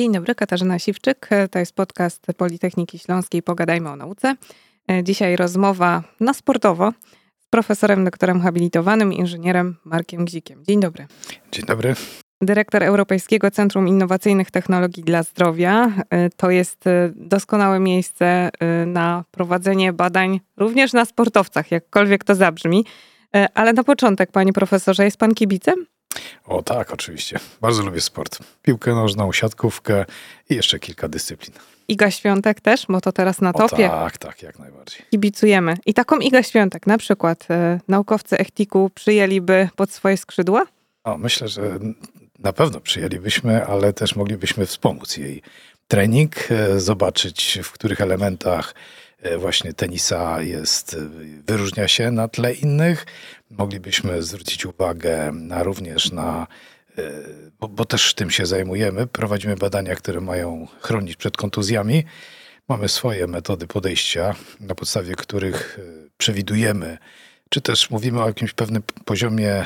Dzień dobry, Katarzyna Siwczyk. To jest podcast Politechniki Śląskiej Pogadajmy o nauce. Dzisiaj rozmowa na sportowo z profesorem doktorem habilitowanym, inżynierem Markiem Gzikiem. Dzień dobry. Dzień dobry. Dyrektor Europejskiego Centrum Innowacyjnych Technologii dla Zdrowia. To jest doskonałe miejsce na prowadzenie badań również na sportowcach, jakkolwiek to zabrzmi. Ale na początek, panie profesorze, jest pan kibicem? O tak, oczywiście. Bardzo lubię sport. Piłkę nożną, siatkówkę i jeszcze kilka dyscyplin. Iga Świątek też, bo to teraz na topie. O tak, tak, jak najbardziej. Kibicujemy. I taką Iga Świątek na przykład e, naukowcy Echtiku przyjęliby pod swoje skrzydła? O, myślę, że na pewno przyjęlibyśmy, ale też moglibyśmy wspomóc jej trening, e, zobaczyć w których elementach E, właśnie tenisa jest, wyróżnia się na tle innych. Moglibyśmy zwrócić uwagę na, również na, e, bo, bo też tym się zajmujemy, prowadzimy badania, które mają chronić przed kontuzjami. Mamy swoje metody podejścia, na podstawie których przewidujemy, czy też mówimy o jakimś pewnym poziomie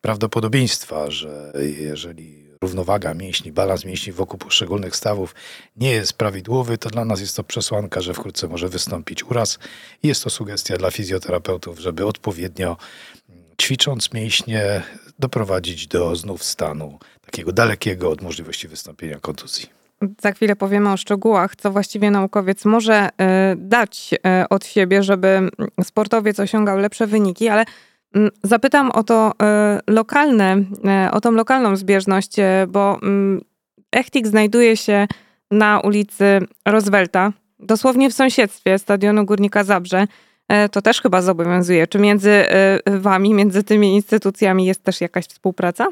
prawdopodobieństwa, że jeżeli równowaga mięśni, balans mięśni wokół poszczególnych stawów nie jest prawidłowy, to dla nas jest to przesłanka, że wkrótce może wystąpić uraz. Jest to sugestia dla fizjoterapeutów, żeby odpowiednio ćwicząc mięśnie doprowadzić do znów stanu takiego dalekiego od możliwości wystąpienia kontuzji. Za chwilę powiemy o szczegółach, co właściwie naukowiec może e, dać e, od siebie, żeby sportowiec osiągał lepsze wyniki, ale Mm, zapytam o to e, lokalne, e, o tą lokalną zbieżność, e, bo mm, Echtik znajduje się na ulicy Roosevelta, dosłownie w sąsiedztwie stadionu Górnika Zabrze. To też chyba zobowiązuje. Czy między wami, między tymi instytucjami jest też jakaś współpraca?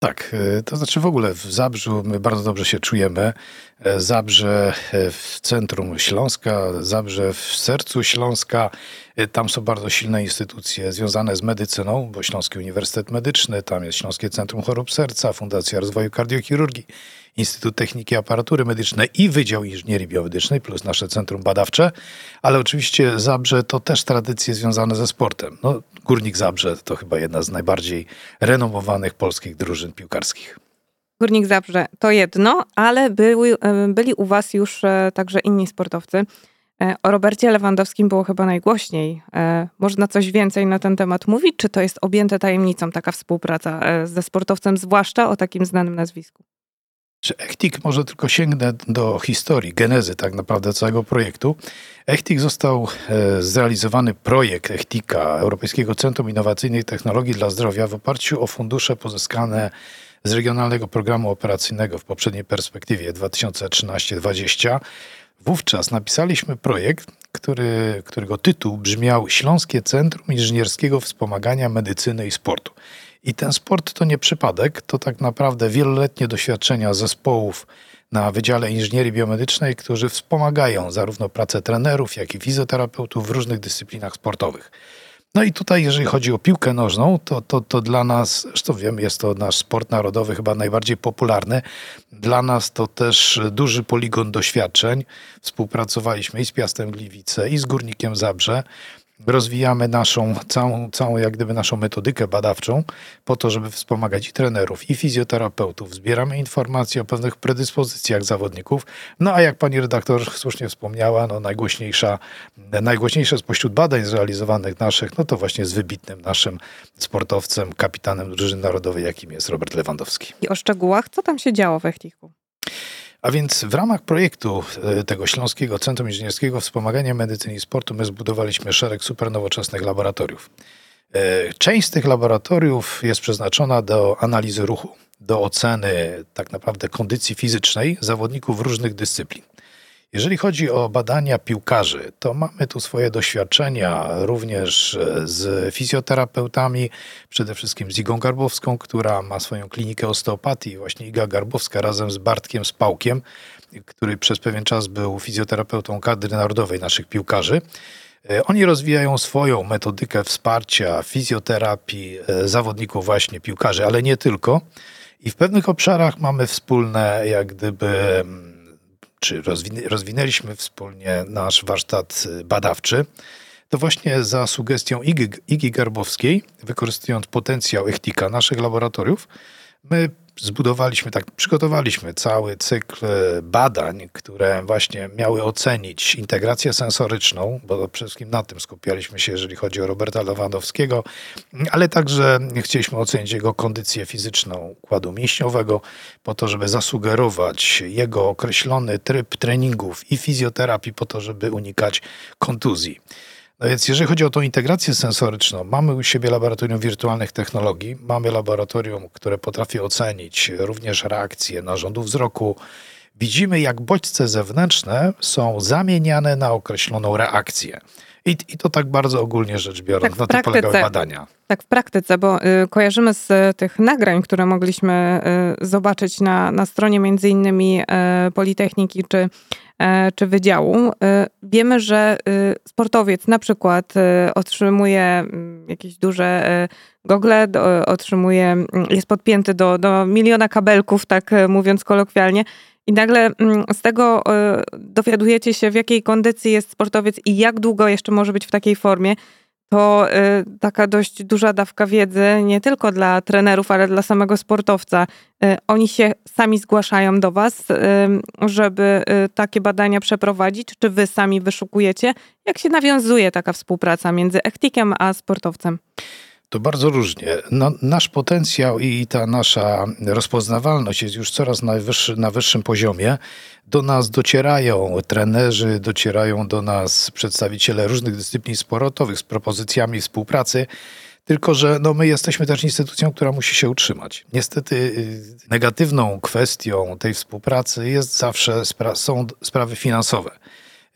Tak, to znaczy w ogóle w Zabrzu my bardzo dobrze się czujemy. Zabrze w centrum Śląska, Zabrze w sercu Śląska. Tam są bardzo silne instytucje związane z medycyną, bo Śląski Uniwersytet Medyczny, tam jest Śląskie Centrum Chorób Serca, Fundacja Rozwoju Kardiochirurgii, Instytut Techniki Aparatury Medycznej i Wydział Inżynierii Biomedycznej, plus nasze centrum badawcze, ale oczywiście Zabrze to też tradycje związane ze sportem. No, Górnik Zabrze to chyba jedna z najbardziej renomowanych polskich drużyn piłkarskich. Górnik Zabrze to jedno, ale byli, e, byli u was już e, także inni sportowcy. E, o Robercie Lewandowskim było chyba najgłośniej. Można coś więcej na ten temat mówić? Czy to jest objęte tajemnicą taka współpraca ze sportowcem, zwłaszcza o takim znanym nazwisku? Czy Echtik może tylko sięgnę do historii, genezy tak naprawdę całego projektu. Echtik został zrealizowany projekt Echtika, Europejskiego Centrum Innowacyjnej Technologii dla Zdrowia w oparciu o fundusze pozyskane z Regionalnego Programu Operacyjnego w poprzedniej perspektywie 2013-2020 Wówczas napisaliśmy projekt, który, którego tytuł brzmiał Śląskie Centrum Inżynierskiego Wspomagania Medycyny i Sportu. I ten sport to nie przypadek, to tak naprawdę wieloletnie doświadczenia zespołów na Wydziale Inżynierii Biomedycznej, którzy wspomagają zarówno pracę trenerów, jak i fizjoterapeutów w różnych dyscyplinach sportowych. No i tutaj, jeżeli chodzi o piłkę nożną, to, to, to dla nas, zresztą wiem, jest to nasz sport narodowy, chyba najbardziej popularny. Dla nas to też duży poligon doświadczeń. Współpracowaliśmy i z Piastem Gliwice, i z Górnikiem Zabrze rozwijamy naszą całą, całą jak gdyby naszą metodykę badawczą po to, żeby wspomagać i trenerów, i fizjoterapeutów. Zbieramy informacje o pewnych predyspozycjach zawodników. No a jak pani redaktor słusznie wspomniała, no najgłośniejsza, najgłośniejsze spośród badań zrealizowanych naszych, no to właśnie z wybitnym naszym sportowcem, kapitanem drużyny narodowej, jakim jest Robert Lewandowski. I o szczegółach, co tam się działo w Echtiku? A więc w ramach projektu e, tego Śląskiego Centrum Inżynierskiego Wspomagania Medycyny i Sportu my zbudowaliśmy szereg supernowoczesnych laboratoriów. E, część z tych laboratoriów jest przeznaczona do analizy ruchu, do oceny tak naprawdę kondycji fizycznej zawodników różnych dyscyplin. Jeżeli chodzi o badania piłkarzy, to mamy tu swoje doświadczenia również e, z fizjoterapeutami, przede wszystkim z Igą Garbowską, która ma swoją klinikę osteopatii. Właśnie Iga Garbowska razem z Bartkiem Spałkiem, który przez pewien czas był fizjoterapeutą kadry narodowej naszych piłkarzy. E, oni rozwijają swoją metodykę wsparcia fizjoterapii e, zawodników właśnie piłkarzy, ale nie tylko. I w pewnych obszarach mamy wspólne jak gdyby czy rozwinęliśmy wspólnie nasz warsztat y, badawczy, to właśnie za sugestią Igi, Igi Garbowskiej, wykorzystując potencjał Echtika naszych laboratoriów, my zbudowaliśmy, tak przygotowaliśmy cały cykl badań, które właśnie miały ocenić integrację sensoryczną, bo przede wszystkim na tym skupialiśmy się, jeżeli chodzi o Roberta Lewandowskiego, ale także chcieliśmy ocenić jego kondycję fizyczną układu mięśniowego, po to, żeby zasugerować jego określony tryb treningów i fizjoterapii, po to, żeby unikać kontuzji. No więc jeżeli chodzi o tą integrację sensoryczną, mamy u siebie laboratorium wirtualnych technologii, mamy laboratorium, które potrafi ocenić również reakcje narządu wzroku. Widzimy, jak bodźce zewnętrzne są zamieniane na określoną reakcję. I, I, to tak bardzo ogólnie rzecz biorąc, tak na tym polegały badania. Tak w praktyce, bo y, kojarzymy z y, tych nagrań, które mogliśmy y, zobaczyć na, na stronie między innymi y, Politechniki czy czy wydziału. E, wiemy, że e, sportowiec na przykład otrzymuje mm, jakieś duże gogle, otrzymuje, mm, jest podpięty do, do miliona kabelków, tak mówiąc kolokwialnie. I nagle mm, z tego dowiadujecie się, w jakiej kondycji jest sportowiec i jak długo jeszcze może być w takiej formie to y, taka dość duża dawka wiedzy, nie tylko dla trenerów, ale dla samego sportowca. Y, oni się sami zgłaszają do Was, y, żeby takie badania przeprowadzić, czy Wy sami wyszukujecie? Jak się nawiązuje taka współpraca między ektikiem a sportowcem? To bardzo różnie. No, nasz potencjał i ta nasza rozpoznawalność jest już coraz na, wyższy, na wyższym poziomie. Do nas docierają trenerzy, docierają do nas przedstawiciele różnych dyscyplin sportowych z propozycjami współpracy. Tylko, że no, my jesteśmy też instytucją, która musi się utrzymać. Niestety y, negatywną kwestią tej współpracy jest zawsze spra są sprawy finansowe.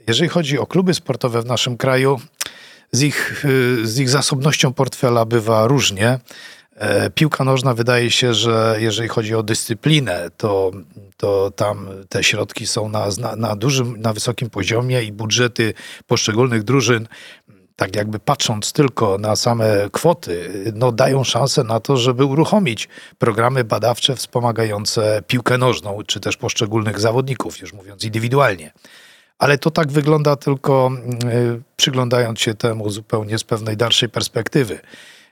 Jeżeli chodzi o kluby sportowe w naszym kraju, z ich, y, z ich zasobnością portfela bywa różnie. E, piłka nożna wydaje się, że jeżeli chodzi o dyscyplinę, to, to tam te środki są na, na, dużym, na wysokim poziomie i budżety poszczególnych drużyn tak jakby patrząc tylko na same kwoty, no dają szansę na to, żeby uruchomić programy badawcze wspomagające piłkę nożną, czy też poszczególnych zawodników, już mówiąc indywidualnie ale to tak wygląda tylko mm, przyglądając się temu zupełnie z pewnej dalszej perspektywy.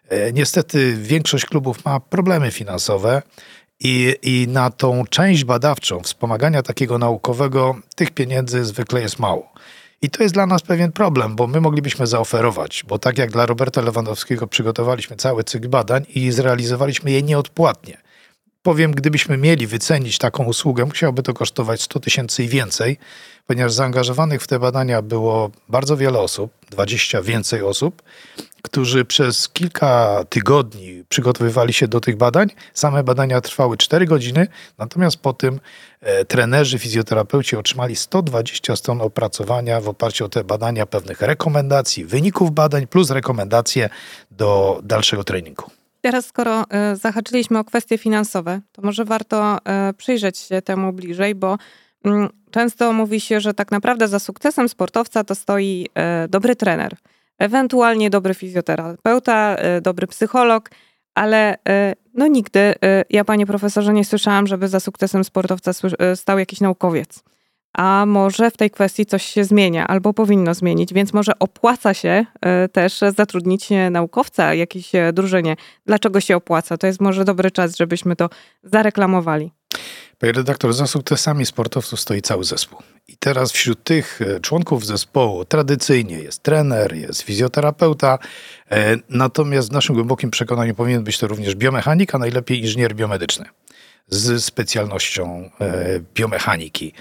E, niestety większość klubów ma problemy finansowe i, i na tą część badawczą, wspomagania takiego naukowego, tych pieniędzy zwykle jest mało. I to jest dla nas pewien problem, bo my moglibyśmy zaoferować, bo tak jak dla Roberta Lewandowskiego przygotowaliśmy cały cykl badań i zrealizowaliśmy je nieodpłatnie. Powiem, gdybyśmy mieli wycenić taką usługę, musiałoby to kosztować 100 tysięcy i więcej, ponieważ zaangażowanych w te badania było bardzo wiele osób, 20 więcej osób, którzy przez kilka tygodni przygotowywali się do tych badań. Same badania trwały 4 godziny, natomiast po tym e, trenerzy, fizjoterapeuci otrzymali 120 stron opracowania w oparciu o te badania, pewnych rekomendacji, wyników badań plus rekomendacje do dalszego treningu. Teraz, skoro e, zahaczyliśmy o kwestie finansowe, to może warto e, przyjrzeć się temu bliżej, bo często mówi się, że tak naprawdę za sukcesem sportowca to stoi e, dobry trener, ewentualnie dobry fizjoterapeuta, dobry psycholog, ale no nigdy, ja panie profesorze nie słyszałam, żeby za sukcesem sportowca stał jakiś naukowiec a może w tej kwestii coś się zmienia albo powinno zmienić, więc może opłaca się e, też zatrudnić naukowca, jakiejś e, drużynie. Dlaczego się opłaca? To jest może dobry czas, żebyśmy to zareklamowali. Panie redaktor, za sukcesami sportowców stoi cały zespół. I teraz wśród tych e, członków zespołu tradycyjnie jest trener, jest fizjoterapeuta, natomiast w naszym głębokim przekonaniu powinien być to również biomechanik, a najlepiej inżynier biomedyczny z specjalnością biomechaniki.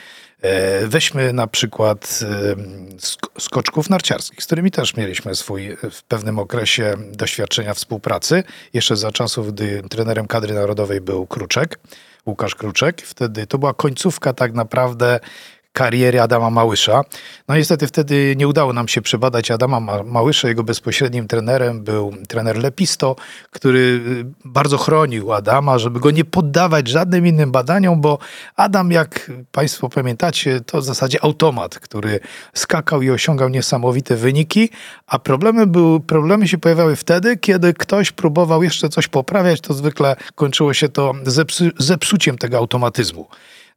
E, weźmy na przykład e, skoczków narciarskich, z którymi też mieliśmy swój w pewnym okresie doświadczenia współpracy. Jeszcze za czasów, gdy trenerem kadry narodowej był Kruczek, Łukasz Kruczek. Wtedy to była końcówka tak naprawdę kariery Adama Małysza. No niestety wtedy nie udało nam się przebadać Adama Małysza. Jego bezpośrednim trenerem był trener Lepisto, który y, bardzo chronił Adama, żeby go nie poddawać żadnym innym badaniom, bo Adam, jak Państwo pamiętacie, to w zasadzie automat, który skakał i osiągał niesamowite wyniki, a problemy, były, problemy się pojawiały wtedy, kiedy ktoś próbował jeszcze coś poprawiać, to zwykle kończyło się to zepsu, zepsuciem tego automatyzmu.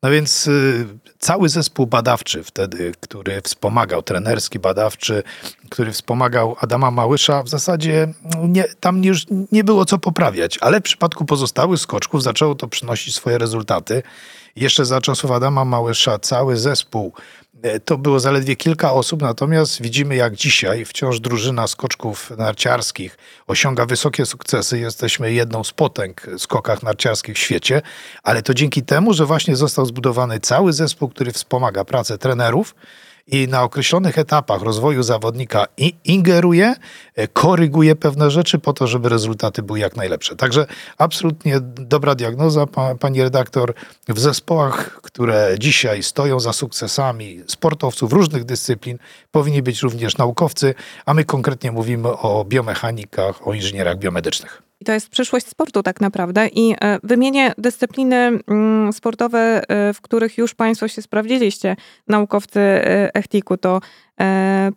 No więc y, cały zespół badawczy wtedy, który wspomagał, trenerski badawczy, który wspomagał Adama Małysza, w zasadzie no, nie, tam już nie było co poprawiać, ale w przypadku pozostałych skoczków zaczęło to przynosić swoje rezultaty. Jeszcze za czasów Adama Małysza cały zespół to było zaledwie kilka osób, natomiast widzimy jak dzisiaj wciąż drużyna skoczków narciarskich osiąga wysokie sukcesy. Jesteśmy jedną z potęg skokach narciarskich w świecie, ale to dzięki temu, że właśnie został zbudowany cały zespół, który wspomaga pracę trenerów i na określonych etapach rozwoju zawodnika ingeruje, e, koryguje pewne rzeczy po to, żeby rezultaty były jak najlepsze. Także absolutnie dobra diagnoza, pani redaktor. W zespołach, które dzisiaj stoją za sukcesami sportowców różnych dyscyplin, powinni być również naukowcy, a my konkretnie mówimy o biomechanikach, o inżynierach biomedycznych. I to jest przyszłość sportu tak naprawdę. I e, wymienię dyscypliny mm, sportowe, e, w których już Państwo się sprawdziliście, naukowcy e, Echtiku. To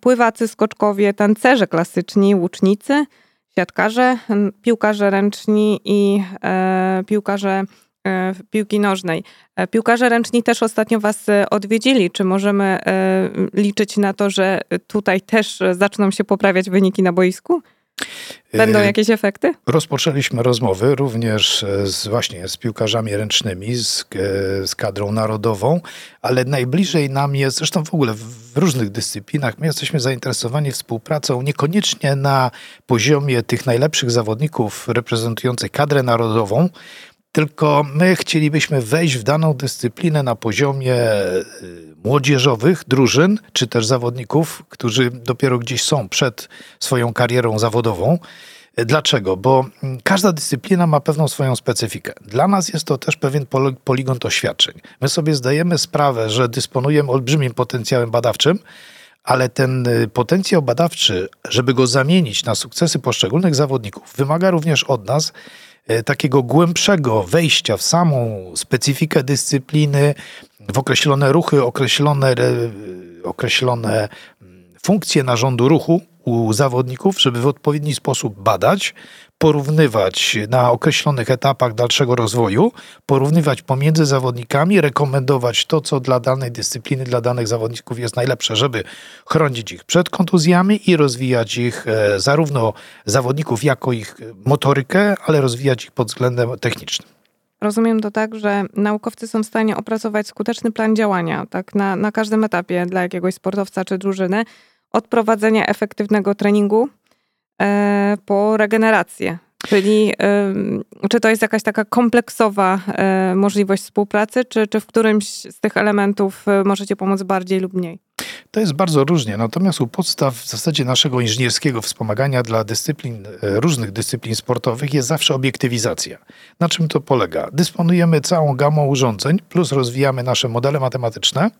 pływacy, skoczkowie, tancerze klasyczni, łucznicy, siatkarze, piłkarze ręczni i piłkarze piłki nożnej. Piłkarze ręczni też ostatnio Was odwiedzili. Czy możemy liczyć na to, że tutaj też zaczną się poprawiać wyniki na boisku? Będą e, jakieś efekty? Rozpoczęliśmy rozmowy również e, z, właśnie z piłkarzami ręcznymi, z, e, z kadrą narodową, ale najbliżej nam jest, zresztą w ogóle w różnych dyscyplinach, my jesteśmy zainteresowani współpracą niekoniecznie na poziomie tych najlepszych zawodników reprezentujących kadrę narodową, tylko my chcielibyśmy wejść w daną dyscyplinę na poziomie y, młodzieżowych drużyn, czy też zawodników, którzy dopiero gdzieś są przed swoją karierą zawodową. Dlaczego? Bo mm, każda dyscyplina ma pewną swoją specyfikę. Dla nas jest to też pewien poligon doświadczeń. My sobie zdajemy sprawę, że dysponujemy olbrzymim potencjałem badawczym, ale ten y, potencjał badawczy, żeby go zamienić na sukcesy poszczególnych zawodników, wymaga również od nas E, takiego głębszego wejścia w samą specyfikę dyscypliny, w określone ruchy, określone, e, określone mm, funkcje narządu ruchu u zawodników, żeby w odpowiedni sposób badać, porównywać na określonych etapach dalszego rozwoju, porównywać pomiędzy zawodnikami, rekomendować to, co dla danej dyscypliny, dla danych zawodników jest najlepsze, żeby chronić ich przed kontuzjami i rozwijać ich e, zarówno zawodników jako ich motorykę, ale rozwijać ich pod względem technicznym. Rozumiem to tak, że naukowcy są w stanie opracować skuteczny plan działania tak na, na każdym etapie dla jakiegoś sportowca czy drużyny, od prowadzenia efektywnego treningu E, po regenerację. Czyli czy to jest jakaś taka kompleksowa e, możliwość współpracy, czy, czy w którymś z tych elementów e, możecie pomóc bardziej lub mniej? To jest bardzo różnie, natomiast u podstaw w zasadzie naszego inżynierskiego wspomagania dla dyscyplin, różnych dyscyplin sportowych jest zawsze obiektywizacja. Na czym to polega? Dysponujemy całą gamą urządzeń, plus rozwijamy nasze modele matematyczne,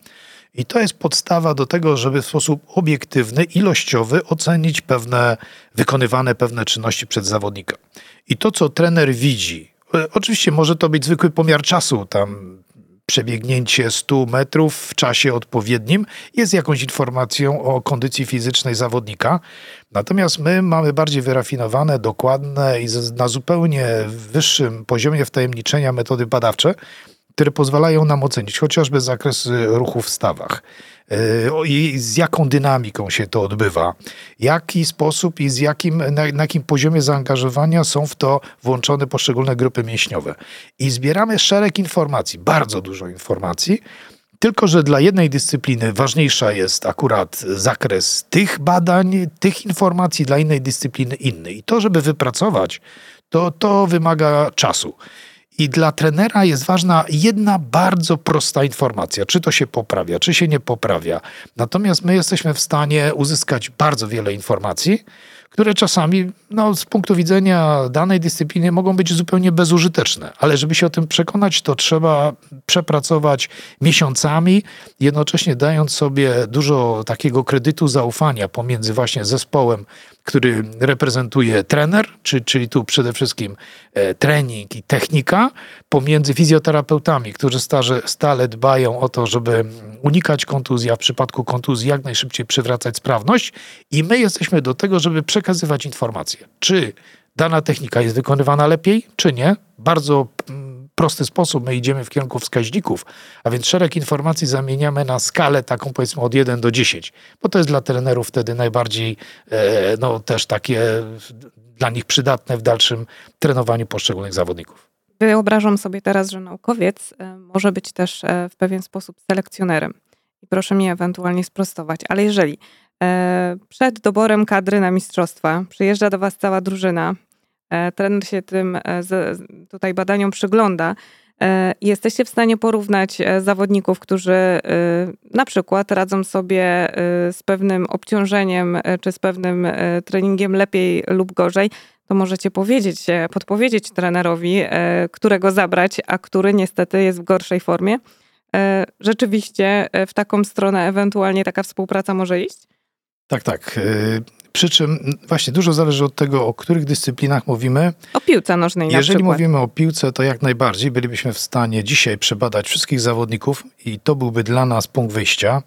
i to jest podstawa do tego, żeby w sposób obiektywny, ilościowy ocenić pewne, wykonywane pewne czynności przed zawodnika. I to, co trener widzi, e, oczywiście może to być zwykły pomiar czasu, tam przebiegnięcie 100 metrów w czasie odpowiednim jest jakąś informacją o kondycji fizycznej zawodnika. Natomiast my mamy bardziej wyrafinowane, dokładne i na zupełnie wyższym poziomie wtajemniczenia metody badawcze, które pozwalają nam ocenić chociażby zakres ruchu w stawach e, i z jaką dynamiką się to odbywa, jaki sposób i z jakim, na, na jakim poziomie zaangażowania są w to włączone poszczególne grupy mięśniowe. I zbieramy szereg informacji, bardzo dużo informacji, tylko, że dla jednej dyscypliny ważniejsza jest akurat zakres tych badań, tych informacji, dla innej dyscypliny inny. I to, żeby wypracować, to, to wymaga czasu. I dla trenera jest ważna jedna bardzo prosta informacja, czy to się poprawia, czy się nie poprawia. Natomiast my jesteśmy w stanie uzyskać bardzo wiele informacji, które czasami no, z punktu widzenia danej dyscypliny mogą być zupełnie bezużyteczne. Ale żeby się o tym przekonać, to trzeba przepracować miesiącami, jednocześnie dając sobie dużo takiego kredytu zaufania pomiędzy właśnie zespołem który reprezentuje trener, czy, czyli tu przede wszystkim e, trening i technika, pomiędzy fizjoterapeutami, którzy starze, stale dbają o to, żeby unikać kontuzji, a w przypadku kontuzji jak najszybciej przywracać sprawność. I my jesteśmy do tego, żeby przekazywać informacje, czy dana technika jest wykonywana lepiej, czy nie. Bardzo mm, prosty sposób. My idziemy w kierunku wskaźników, a więc szereg informacji zamieniamy na skalę taką powiedzmy od 1 do 10, bo to jest dla trenerów wtedy najbardziej e, no też takie dla nich przydatne w dalszym trenowaniu poszczególnych zawodników. Wyobrażam sobie teraz, że naukowiec e, może być też e, w pewien sposób selekcjonerem. I proszę mi ewentualnie sprostować, ale jeżeli przed doborem kadry na mistrzostwa przyjeżdża do Was cała drużyna, trener się tym tutaj badaniom przygląda, Jesteście w stanie porównać zawodników, którzy na przykład radzą sobie z pewnym obciążeniem czy z pewnym treningiem lepiej lub gorzej, to możecie powiedzieć, e, podpowiedzieć trenerowi, e, którego zabrać, a który niestety jest w gorszej formie. E, rzeczywiście w taką stronę ewentualnie taka współpraca może iść? Tak, tak. Przy czym właśnie dużo zależy od tego, o których dyscyplinach mówimy. O piłce nożnej Jeżeli na mówimy o piłce, to jak najbardziej bylibyśmy w stanie dzisiaj przebadać wszystkich zawodników i to byłby dla nas punkt wyjścia.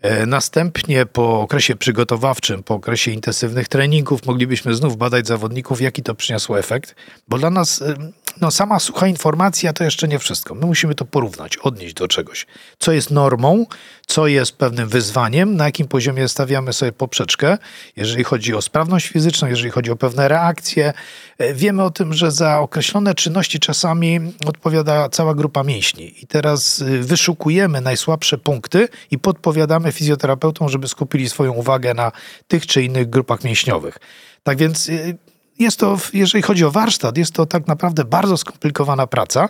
E, następnie po okresie przygotowawczym, po okresie intensywnych treningów moglibyśmy znów badać zawodników, jaki to przyniosło efekt, bo dla nas e, no, sama sucha informacja to jeszcze nie wszystko. My musimy to porównać, odnieść do czegoś. Co jest normą, co jest pewnym wyzwaniem, na jakim poziomie stawiamy sobie poprzeczkę, jeżeli chodzi o sprawność fizyczną, jeżeli chodzi o pewne reakcje. E, wiemy o tym, że za określone czynności czasami odpowiada cała grupa mięśni. I teraz wyszukujemy najsłabsze punkty i podpowiadamy fizjoterapeutom, żeby skupili swoją uwagę na tych czy innych grupach mięśniowych. Tak więc y, jest to, jeżeli chodzi o warsztat, jest to tak naprawdę bardzo skomplikowana praca.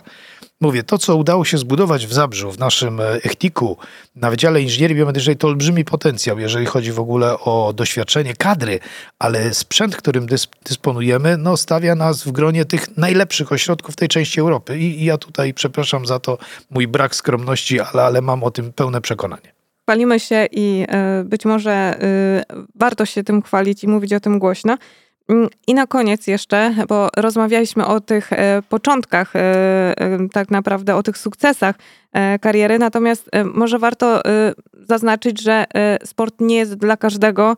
Mówię, to co udało się zbudować w Zabrzu, w naszym e, ECHTIK-u, na Wydziale Inżynierii Biomedycznej, to olbrzymi potencjał, jeżeli chodzi w ogóle o doświadczenie kadry, ale sprzęt, którym dys dysponujemy, no, stawia nas w gronie tych najlepszych ośrodków tej części Europy. I, I, ja tutaj przepraszam za to mój brak skromności, ale, ale mam o tym pełne przekonanie chwalimy się i e, być może e, warto się tym chwalić i mówić o tym głośno. Mm, I na koniec jeszcze, bo rozmawialiśmy o tych e, początkach, tak naprawdę o tych sukcesach kariery, natomiast może warto zaznaczyć, że sport nie jest dla każdego,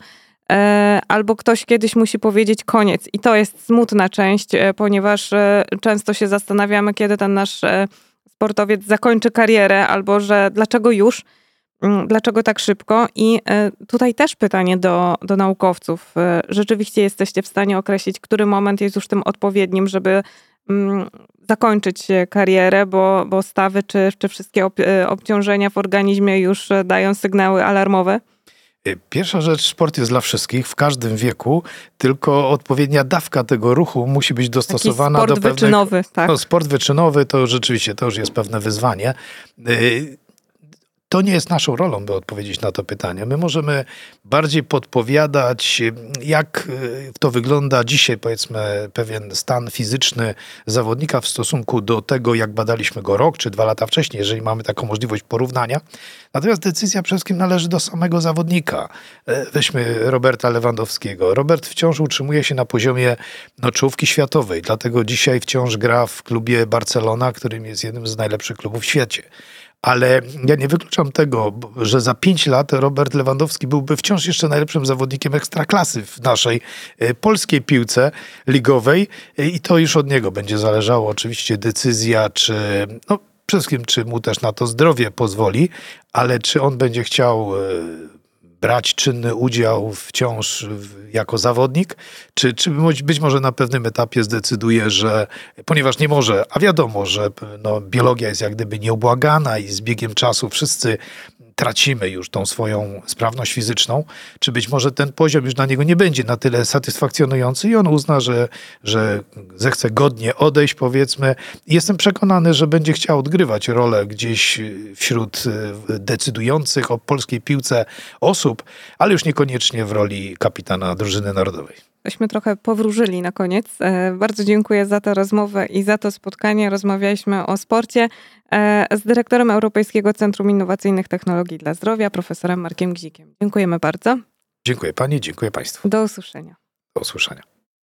albo ktoś kiedyś musi powiedzieć koniec. I to jest smutna część, ponieważ często się zastanawiamy, kiedy ten nasz sportowiec zakończy karierę, albo że dlaczego już. Mm, dlaczego tak szybko? I e, tutaj też pytanie do, do naukowców. E, rzeczywiście jesteście w stanie określić, który moment jest już tym odpowiednim, żeby mm, zakończyć karierę, bo, bo stawy czy, czy wszystkie e, obciążenia w organizmie już dają sygnały alarmowe? Pierwsza rzecz, sport jest dla wszystkich, w każdym wieku, tylko odpowiednia dawka tego ruchu musi być dostosowana sport do pewnych... Wyczynowy, tak. No, sport wyczynowy to rzeczywiście, to już jest pewne wyzwanie to nie jest naszą rolą, by odpowiedzieć na to pytanie. My możemy bardziej podpowiadać, jak e, to wygląda dzisiaj, powiedzmy, pewien stan fizyczny zawodnika w stosunku do tego, jak badaliśmy go rok czy dwa lata wcześniej, jeżeli mamy taką możliwość porównania. Natomiast decyzja przede wszystkim należy do samego zawodnika. E, weźmy Roberta Lewandowskiego. Robert wciąż utrzymuje się na poziomie no, czołówki światowej, dlatego dzisiaj wciąż gra w klubie Barcelona, którym jest jednym z najlepszych klubów w świecie ale ja nie wykluczam tego, że za pięć lat Robert Lewandowski byłby wciąż jeszcze najlepszym zawodnikiem ekstraklasy w naszej e, polskiej piłce ligowej. E, i to już od niego będzie zależało oczywiście decyzja, czy no, przede wszystkim, czy mu też na to zdrowie pozwoli, ale czy on będzie chciał e, brać czynny udział wciąż jako zawodnik, czy, czy być może na pewnym etapie zdecyduje, że ponieważ nie może, a wiadomo, że no, biologia jest jak gdyby nieubłagana i z biegiem czasu wszyscy tracimy już tą swoją sprawność fizyczną, czy być może ten poziom już dla niego nie będzie na tyle satysfakcjonujący i on uzna, że, że zechce godnie odejść, powiedzmy. Jestem przekonany, że będzie chciał odgrywać rolę gdzieś wśród e, decydujących o polskiej piłce osób, ale już niekoniecznie w roli kapitana drużyny narodowej Myśmy trochę powróżyli na koniec. E, bardzo dziękuję za tę rozmowę i za to spotkanie. Rozmawialiśmy o sporcie e, z dyrektorem Europejskiego Centrum Innowacyjnych Technologii dla Zdrowia, profesorem Markiem Gzikiem. Dziękujemy bardzo. Dziękuję pani, dziękuję państwu. Do usłyszenia. Do usłyszenia.